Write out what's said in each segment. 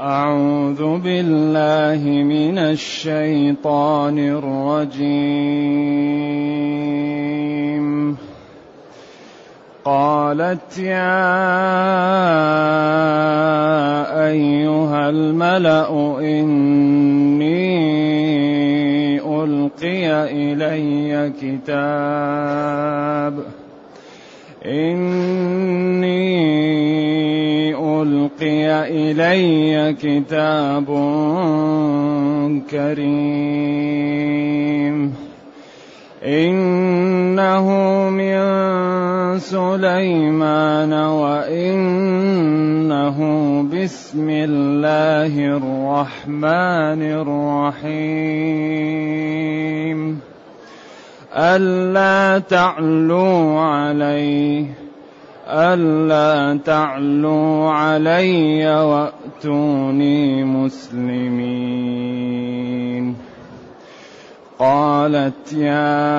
أعوذ بالله من الشيطان الرجيم. قالت يا أيها الملأ إني ألقي إلي كتاب. إني ألقي إلي كتاب كريم. إنه من سليمان وإنه بسم الله الرحمن الرحيم. ألا تعلوا عليه. ألا تعلوا علي وأتوني مسلمين. قالت يا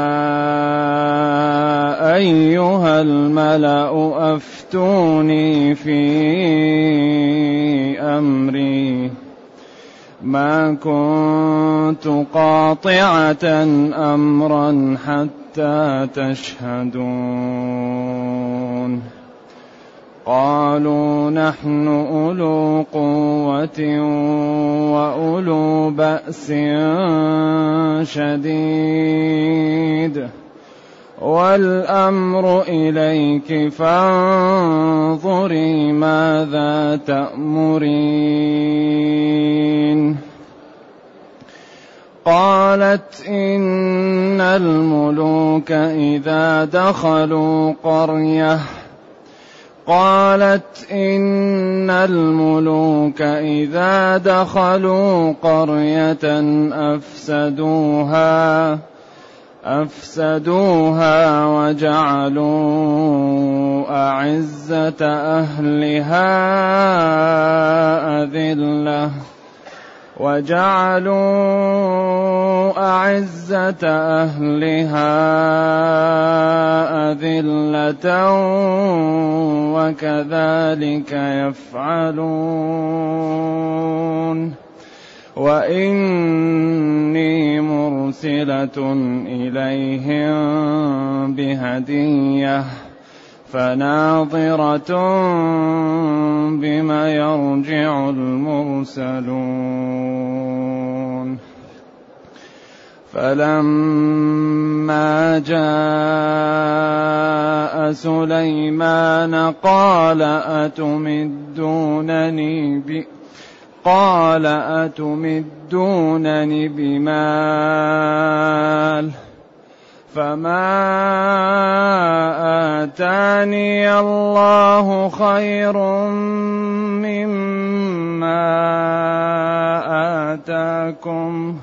أيها الملأ أفتوني في أمري. ما كنت قاطعة أمرا حتى تشهدون. قالوا نحن أولو قوة وأولو بأس شديد. والأمر إليك فانظري ماذا تأمرين. قالت إن الملوك إذا دخلوا قرية قالت إن الملوك إذا دخلوا قرية أفسدوها أفسدوها وجعلوا أعزة أهلها أذلة. وجعلوا أعزة أهلها أذلة وكذلك يفعلون. وإني مرسلة إليهم بهدية. فناظرة بما يرجع المرسلون. فلما جاء سليمان قال أتمدونني ب قال أتمدونني بمال؟ فما آتاني الله خير مما آتاكم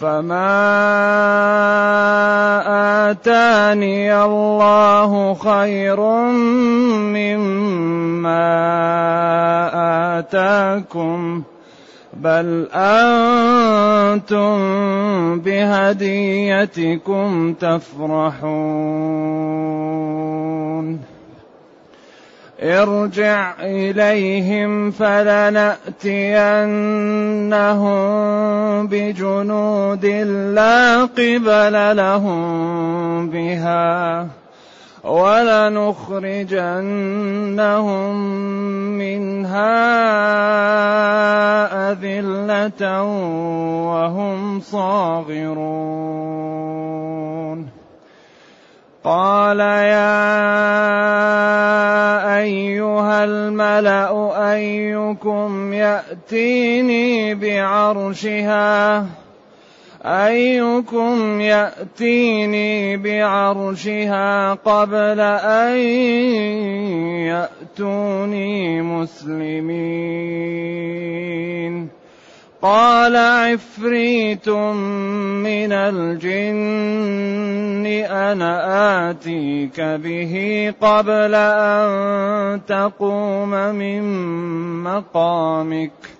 فما آتاني الله خير مما آتاكم بل أنتم بهديتكم تفرحون ارجع إليهم فلنأتينهم بجنود لا قبل لهم بها ولنخرجنهم منها أذلة وهم صاغرون. قال يا أيها الملأ أيكم يأتيني بعرشها. أيكم يأتيني بعرشها قبل أن يأتوني مسلمين؟ قال عفريت من الجن أنا آتيك به قبل أن تقوم من مقامك.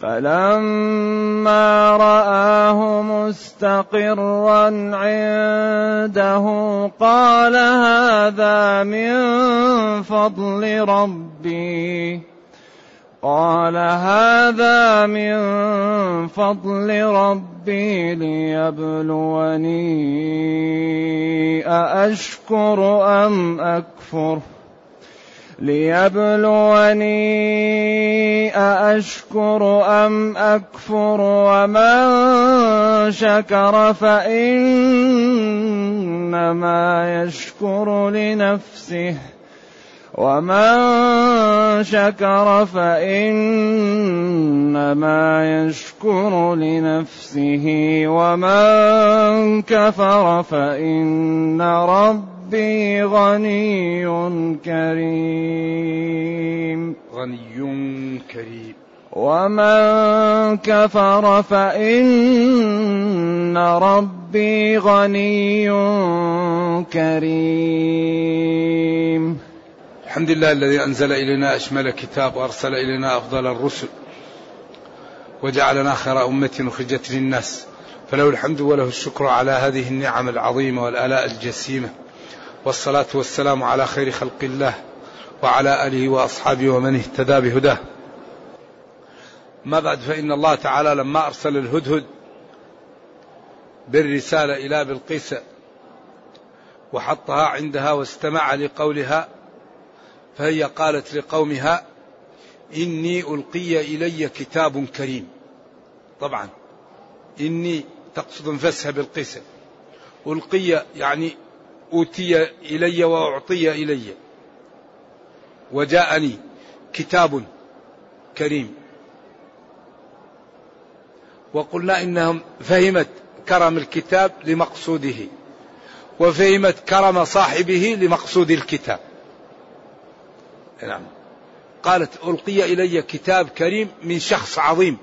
فلما رآه مستقرا عنده قال هذا من فضل ربي. قال هذا من فضل ربي ليبلوني أأشكر أم أكفر؟ ليبلوني أأشكر أم أكفر ومن شكر فإنما يشكر لنفسه ومن شكر فإنما يشكر لنفسه ومن كفر فإن ربي غني كريم. غني كريم. ومن كفر فإن ربي غني كريم. الحمد لله الذي أنزل إلينا أشمل كتاب وأرسل إلينا أفضل الرسل وجعلنا خير أمة أخرجت للناس. فله الحمد وله الشكر على هذه النعم العظيمة والآلاء الجسيمة. والصلاة والسلام على خير خلق الله وعلى آله وأصحابه ومن اهتدى بهداه. ما بعد فإن الله تعالى لما أرسل الهدهد بالرسالة إلى بلقيس وحطها عندها واستمع لقولها فهي قالت لقومها إني ألقي إلي كتاب كريم. طبعا إني تقصد انفسها بالقسم ألقي يعني أوتي إلي وأعطي إلي. وجاءني كتاب كريم. وقلنا إنهم فهمت كرم الكتاب لمقصوده. وفهمت كرم صاحبه لمقصود الكتاب. نعم. قالت ألقي إلي كتاب كريم من شخص عظيم.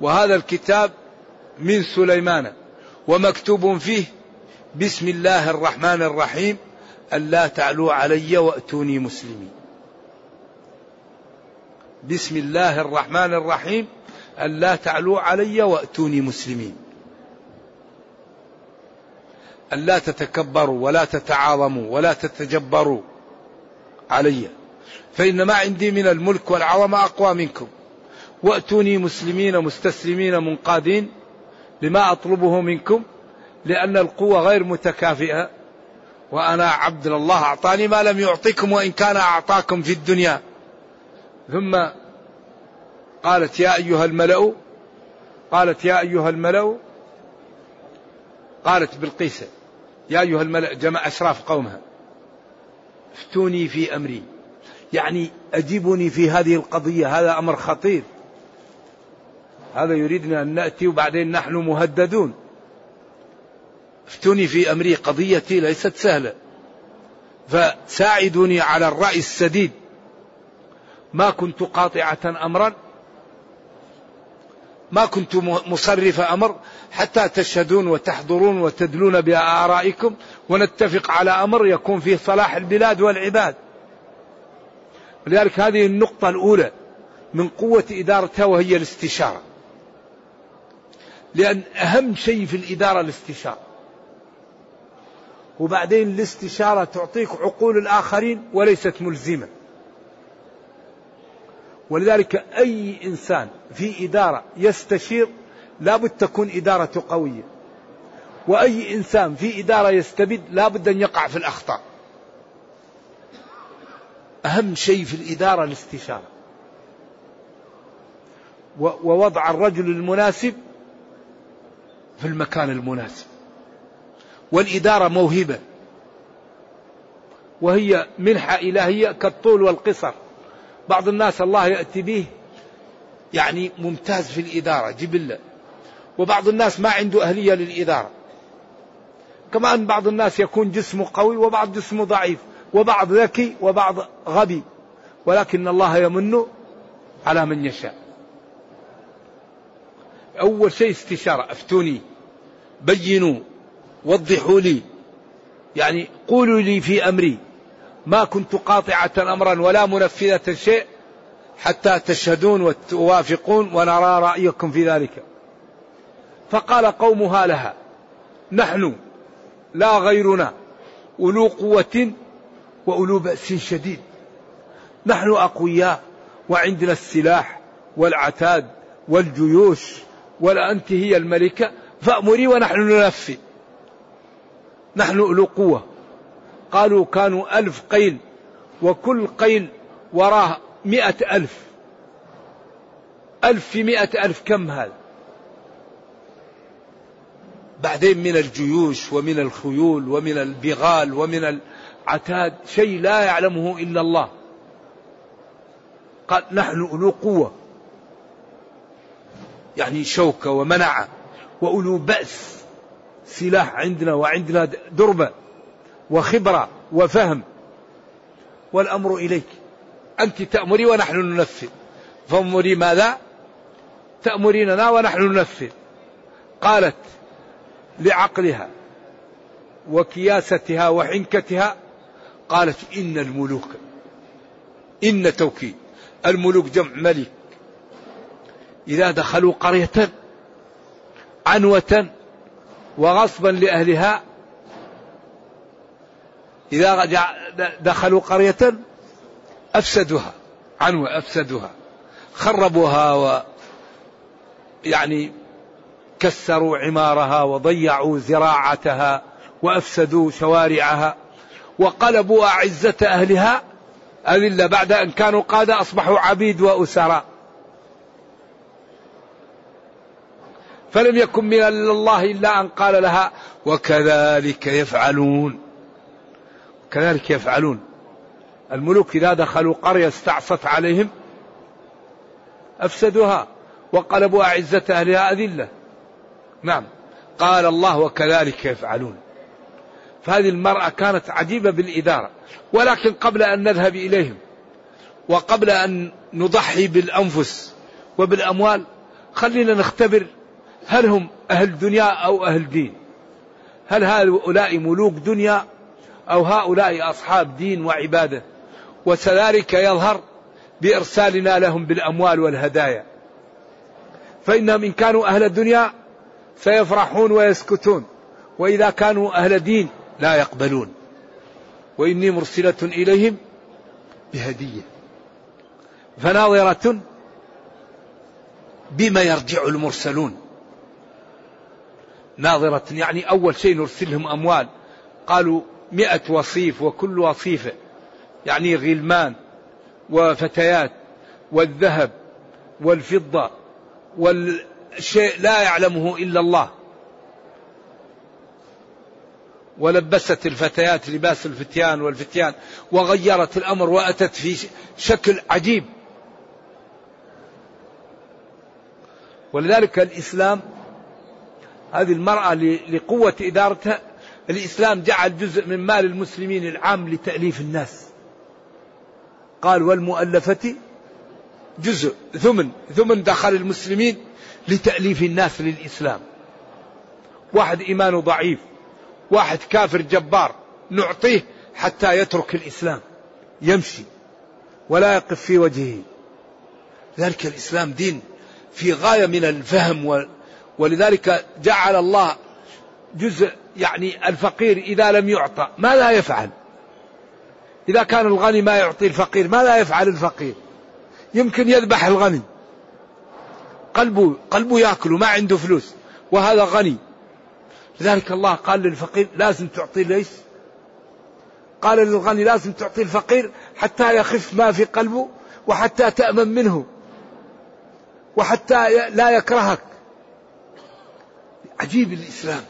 وهذا الكتاب من سليمان. ومكتوب فيه بسم الله الرحمن الرحيم. ألا تعلوا علي وأتوني مسلمين. بسم الله الرحمن الرحيم. ألا تعلوا علي وأتوني مسلمين. ألا تتكبروا ولا تتعاظموا ولا تتجبروا علي. فإن ما عندي من الملك والعظمة أقوى منكم. وأتوني مسلمين مستسلمين منقادين لما أطلبه منكم. لأن القوة غير متكافئة. وأنا عبد الله أعطاني ما لم يعطيكم وإن كان أعطاكم في الدنيا. ثم قالت يا أيها الملأ قالت يا أيها الملأ قالت بالقيسة يا أيها الملأ جمع أشراف قومها. افتوني في أمري. يعني اجيبني في هذه القضية هذا أمر خطير. هذا يريدنا أن نأتي وبعدين نحن مهددون. افتوني في أمري قضيتي ليست سهلة فساعدوني على الرأي السديد ما كنت قاطعة امرا ما كنت مصرف أمر حتى تشهدون وتحضرون وتدلون بآرائكم ونتفق على أمر يكون فيه صلاح البلاد والعباد. لذلك هذه النقطة الأولى من قوة إدارتها وهي الاستشارة. لأن أهم شيء في الإدارة الاستشارة. وبعدين الاستشارة تعطيك عقول الآخرين وليست ملزمة. ولذلك أي إنسان في إدارة يستشير لابد تكون إدارته قوية. وأي إنسان في إدارة يستبد لابد أن يقع في الأخطاء. أهم شيء في الإدارة الاستشارة. ووضع الرجل المناسب في المكان المناسب. والإدارة موهبة. وهي منحة إلهية كالطول والقصر. بعض الناس الله يأتي به يعني ممتاز في الإدارة جبلة وبعض الناس ما عنده أهلية للإدارة. كما أن بعض الناس يكون جسمه قوي وبعض جسمه ضعيف وبعض ذكي وبعض غبي. ولكن الله يمن على من يشاء. أول شيء استشارة أفتوني بينوا. وضحوا لي. يعني قولوا لي في أمري. ما كنت قاطعة أمرا ولا منفذة شيء حتى تشهدون وتوافقون ونرى رأيكم في ذلك. فقال قومها لها نحن لا غيرنا أولو قوة وأولو بأس شديد. نحن أقوياء وعندنا السلاح والعتاد والجيوش ولا أنت هي الملكة فأمري ونحن ننفذ. نحن أولو قوة. قالوا كانوا ألف قيل وكل قيل وراه مئة ألف. ألف في مئة ألف كم هذا؟ بعدين من الجيوش ومن الخيول ومن البغال ومن العتاد شيء لا يعلمه إلا الله. قال نحن أولو قوة. يعني شوكة ومنعة وأولو بأس. سلاح عندنا وعندنا دربة وخبرة وفهم. والأمر إليك. أنت تأمري ونحن ننفذ. فأمري ماذا؟ تأمريننا ونحن ننفذ. قالت لعقلها وكياستها وحنكتها قالت إن الملوك إن توكيد الملوك جمع ملك. إذا دخلوا قرية عنوة وغصبا لأهلها. إذا دخلوا قرية أفسدوها عنوة أفسدوها خربوها و يعني كسروا عمارها وضيعوا زراعتها وأفسدوا شوارعها وقلبوا أعزة أهلها. أذلة بعد أن كانوا قادة أصبحوا عبيد وأسراء. فلم يكن من الله إلا أن قال لها وكذلك يفعلون. كذلك يفعلون. الملوك إذا دخلوا قرية استعصت عليهم أفسدوها وقلبوا أعزة أهلها أذلة. نعم. قال الله وكذلك يفعلون. فهذه المرأة كانت عجيبة بالإدارة. ولكن قبل أن نذهب إليهم وقبل أن نضحي بالأنفس وبالأموال خلينا نختبر هل هم أهل دنيا أو أهل دين؟ هل هؤلاء ملوك دنيا أو هؤلاء أصحاب دين وعبادة؟ وكذلك يظهر بإرسالنا لهم بالأموال والهدايا. فإنهم إن كانوا أهل الدنيا سيفرحون ويسكتون وإذا كانوا أهل دين لا يقبلون. وإني مرسلة إليهم بهدية. فناظرة بما يرجع المرسلون. ناظرة يعني أول شيء نرسلهم أموال. قالوا مئة وصيف وكل وصيفة يعني غلمان وفتيات والذهب والفضة والشيء لا يعلمه إلا الله. ولبست الفتيات لباس الفتيان والفتيان وغيرت الأمر وأتت في شكل عجيب. ولذلك الإسلام هذه المرأة لقوة إدارتها الإسلام جعل جزء من مال المسلمين العام لتأليف الناس. قال والمؤلفة جزء ثمن ثمن دخل المسلمين لتأليف الناس للإسلام. واحد إيمانه ضعيف واحد كافر جبار نعطيه حتى يترك الإسلام يمشي ولا يقف في وجهه. ذلك الإسلام دين في غاية من الفهم ولذلك جعل الله جزء يعني الفقير إذا لم يعطى ماذا يفعل. إذا كان الغني ما يعطي الفقير ماذا يفعل الفقير. يمكن يذبح الغني. قلبه قلبه يأكل ما عنده فلوس وهذا غني. لذلك الله قال للفقير لازم تعطي ليش؟ قال للغني لازم تعطي الفقير حتى يخف ما في قلبه وحتى تأمن منه وحتى لا يكرهك. عجيب الإسلام.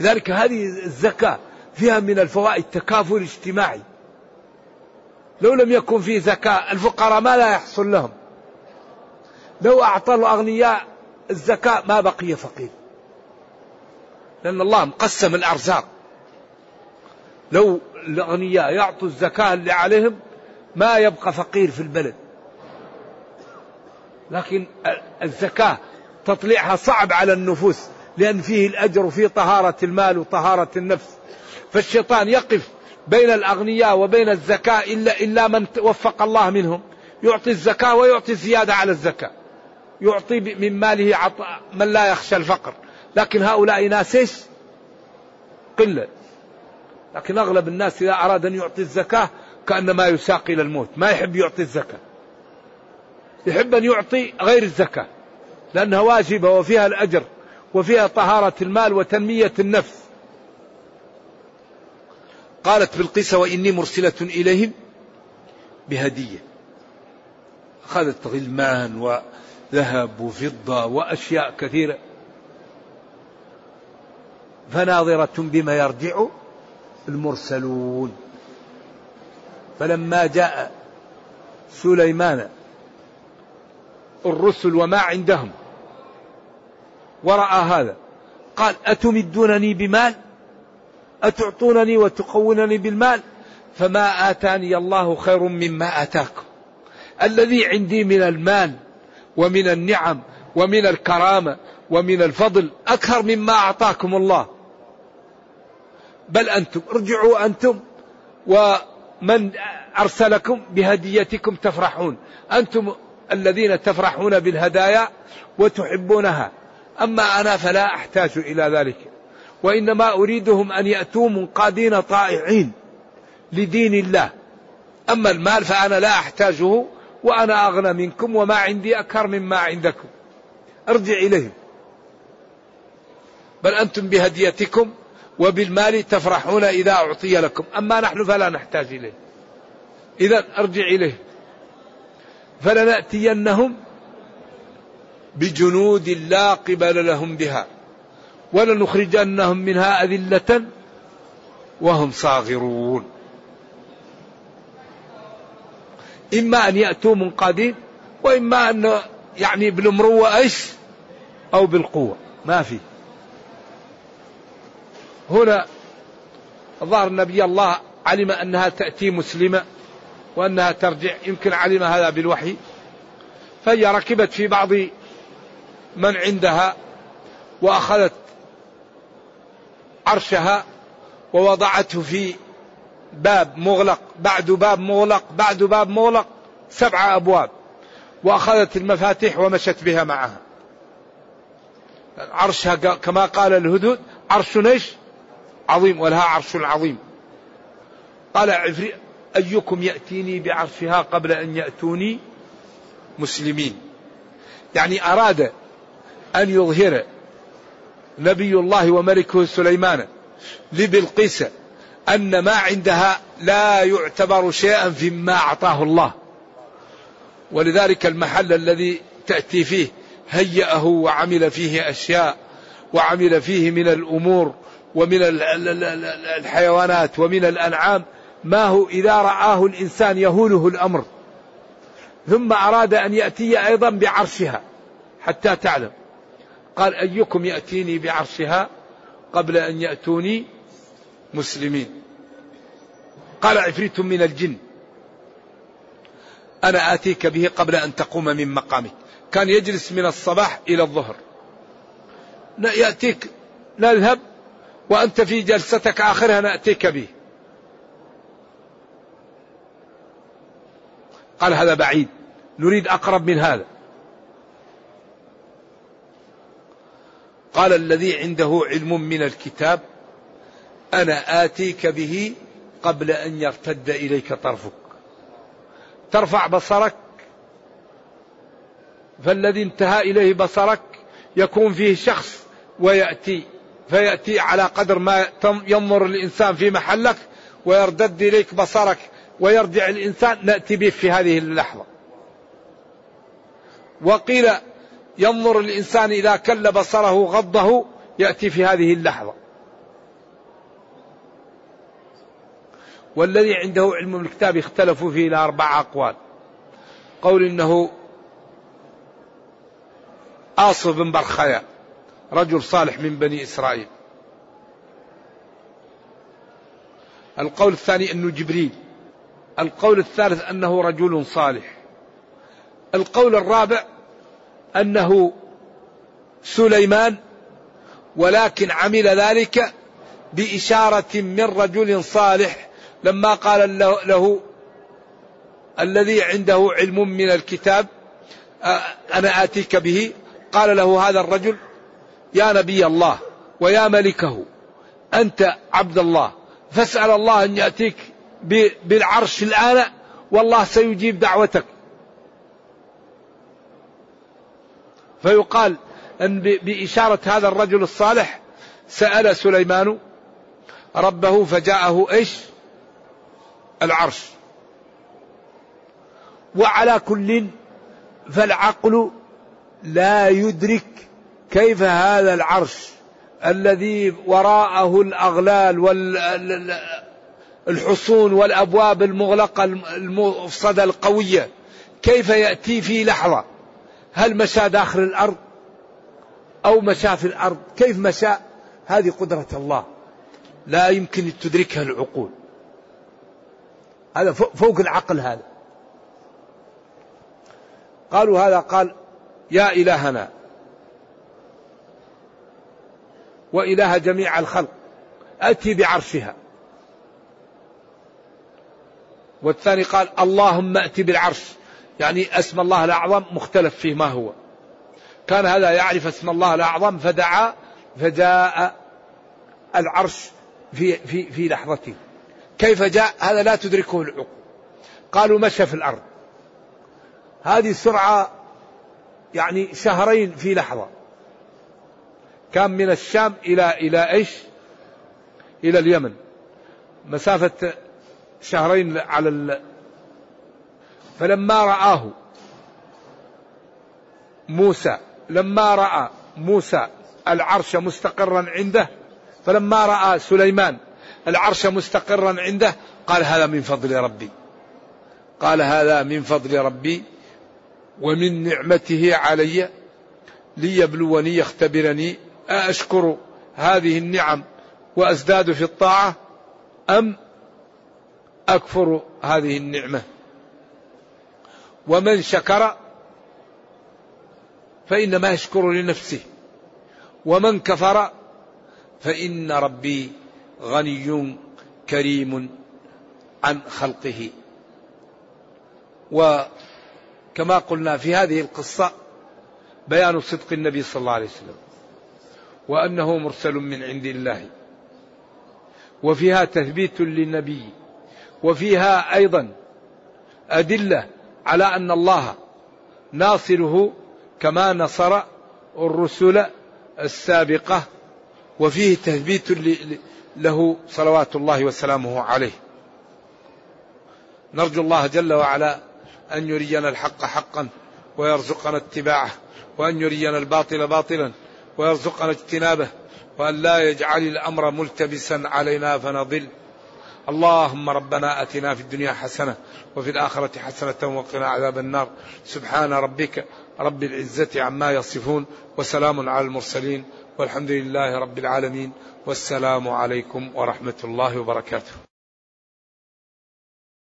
لذلك هذه الزكاة فيها من الفوائد تكافل اجتماعي. لو لم يكن في زكاة الفقراء ما لا يحصل لهم. لو أعطى الأغنياء الزكاة ما بقي فقير. لأن الله مقسم الأرزاق. لو الأغنياء يعطوا الزكاة اللي عليهم ما يبقى فقير في البلد. لكن الزكاة تطليعها صعب على النفوس. لأن فيه الأجر وفيه طهارة المال وطهارة النفس. فالشيطان يقف بين الأغنياء وبين الزكاة إلا إلا من وفق الله منهم. يعطي الزكاة ويعطي زيادة على الزكاة. يعطي من ماله عطاء من لا يخشى الفقر. لكن هؤلاء ناس إيش؟ قلة. لكن أغلب الناس إذا أراد أن يعطي الزكاة كأنما يساق إلى الموت. ما يحب يعطي الزكاة. يحب أن يعطي غير الزكاة. لأنها واجبة وفيها الأجر. وفيها طهارة المال وتنمية النفس. قالت بلقيس وإني مرسلة إليهم بهدية. أخذت غلمان وذهب وفضة وأشياء كثيرة. فناظرة بما يرجع المرسلون. فلما جاء سليمان الرسل وما عندهم. ورأى هذا. قال أتمدونني بمال؟ أتعطونني وتقونني بالمال؟ فما آتاني الله خير مما آتاكم. الذي عندي من المال ومن النعم ومن الكرامة ومن الفضل أكثر مما أعطاكم الله. بل أنتم ارجعوا أنتم ومن أرسلكم بهديتكم تفرحون. أنتم الذين تفرحون بالهدايا وتحبونها. أما أنا فلا أحتاج إلى ذلك. وإنما أريدهم أن يأتوا منقادين طائعين لدين الله. أما المال فأنا لا أحتاجه وأنا أغنى منكم وما عندي أكثر مما عندكم. ارجع إليهم. بل أنتم بهديتكم وبالمال تفرحون إذا أعطي لكم. أما نحن فلا نحتاج إليه. إذا ارجع إليه فلنأتينهم بجنود لا قبل لهم بها ولنخرجنهم منها أذلة وهم صاغرون. إما أن يأتوا منقادين وإما أن يعني بالمروة إيش؟ أو بالقوة. ما في. هنا ظهر النبي الله علم أنها تأتي مسلمة وأنها ترجع يمكن علم هذا بالوحي. فهي ركبت في بعض من عندها وأخذت عرشها ووضعته في باب مغلق بعد باب مغلق بعد باب مغلق سبع أبواب وأخذت المفاتيح ومشت بها معها. عرشها كما قال الهدود عرش إيش؟ عظيم ولها عرش عظيم. قال عفريت أيكم يأتيني بعرشها قبل أن يأتوني مسلمين؟ يعني أراد أن يظهر نبي الله وملكه سليمان لبلقيس أن ما عندها لا يعتبر شيئا فيما أعطاه الله. ولذلك المحل الذي تأتي فيه هيأه وعمل فيه أشياء وعمل فيه من الأمور ومن الحيوانات ومن الأنعام ما هو إذا رآه الإنسان يهوله الأمر. ثم أراد أن يأتي أيضا بعرشها حتى تعلم. قال أيكم يأتيني بعرشها قبل أن يأتوني مسلمين؟ قال عفريت من الجن. أنا آتيك به قبل أن تقوم من مقامك. كان يجلس من الصباح إلى الظهر. يأتيك نذهب وأنت في جلستك آخرها نأتيك به. قال هذا بعيد. نريد أقرب من هذا. قال الذي عنده علم من الكتاب أنا آتيك به قبل أن يرتد إليك طرفك. ترفع بصرك فالذي انتهى إليه بصرك يكون فيه شخص ويأتي فيأتي على قدر ما ينظر الإنسان في محلك ويردد إليك بصرك ويرجع الإنسان. نأتي به في هذه اللحظة. وقيل ينظر الإنسان إذا كل بصره غضه يأتي في هذه اللحظة. والذي عنده علم الكتاب اختلفوا فيه إلى أربع أقوال. قول إنه آصف بن برخيا رجل صالح من بني إسرائيل. القول الثاني أنه جبريل. القول الثالث أنه رجل صالح. القول الرابع أنه سليمان ولكن عمل ذلك بإشارة من رجل صالح. لما قال له, له الذي عنده علم من الكتاب أنا آتيك به قال له هذا الرجل يا نبي الله ويا ملكه أنت عبد الله فاسأل الله أن يأتيك بالعرش الآن والله سيجيب دعوتك. فيقال أن بإشارة هذا الرجل الصالح سأل سليمان ربه فجاءه إيش؟ العرش. وعلى كل فالعقل لا يدرك كيف هذا العرش الذي وراءه الأغلال والحصون والأبواب المغلقة المفسدة القوية. كيف يأتي في لحظة؟ هل مشى داخل الأرض أو مشى في الأرض؟ كيف مشى هذه قدرة الله. لا يمكن تدركها العقول. هذا فوق العقل هذا. قالوا هذا قال يا إلهنا وإله جميع الخلق أتي بعرشها. والثاني قال اللهم أتي بالعرش. يعني اسم الله الأعظم مختلف فيه ما هو. كان هذا يعرف اسم الله الأعظم فدعا فجاء العرش في في في لحظته. كيف جاء؟ هذا لا تدركه العقول. قالوا مشى في الأرض. هذه السرعة يعني شهرين في لحظة. كان من الشام إلى إلى إيش؟ إلى اليمن. مسافة شهرين على. فلما رآه موسى لما رأى موسى العرش مستقرا عنده فلما رأى سليمان العرش مستقرا عنده قال هذا من فضل ربي. قال هذا من فضل ربي ومن نعمته علي ليبلوني يختبرني أشكر هذه النعم وأزداد في الطاعة أم أكفر هذه النعمة؟ ومن شكر فإنما يشكر لنفسه. ومن كفر فإن ربي غني كريم عن خلقه. وكما قلنا في هذه القصة بيان صدق النبي صلى الله عليه وسلم وأنه مرسل من عند الله. وفيها تثبيت للنبي وفيها أيضا أدلة على أن الله ناصره كما نصر الرسل السابقة وفيه تثبيت له صلوات الله وسلامه عليه. نرجو الله جل وعلا أن يرينا الحق حقا ويرزقنا اتباعه وأن يرينا الباطل باطلا ويرزقنا اجتنابه وأن لا يجعل الأمر ملتبسا علينا فنضل. اللهم ربنا آتنا في الدنيا حسنة وفي الآخرة حسنة وقنا عذاب النار. سبحان ربك رب العزة عما يصفون وسلام على المرسلين والحمد لله رب العالمين والسلام عليكم ورحمة الله وبركاته.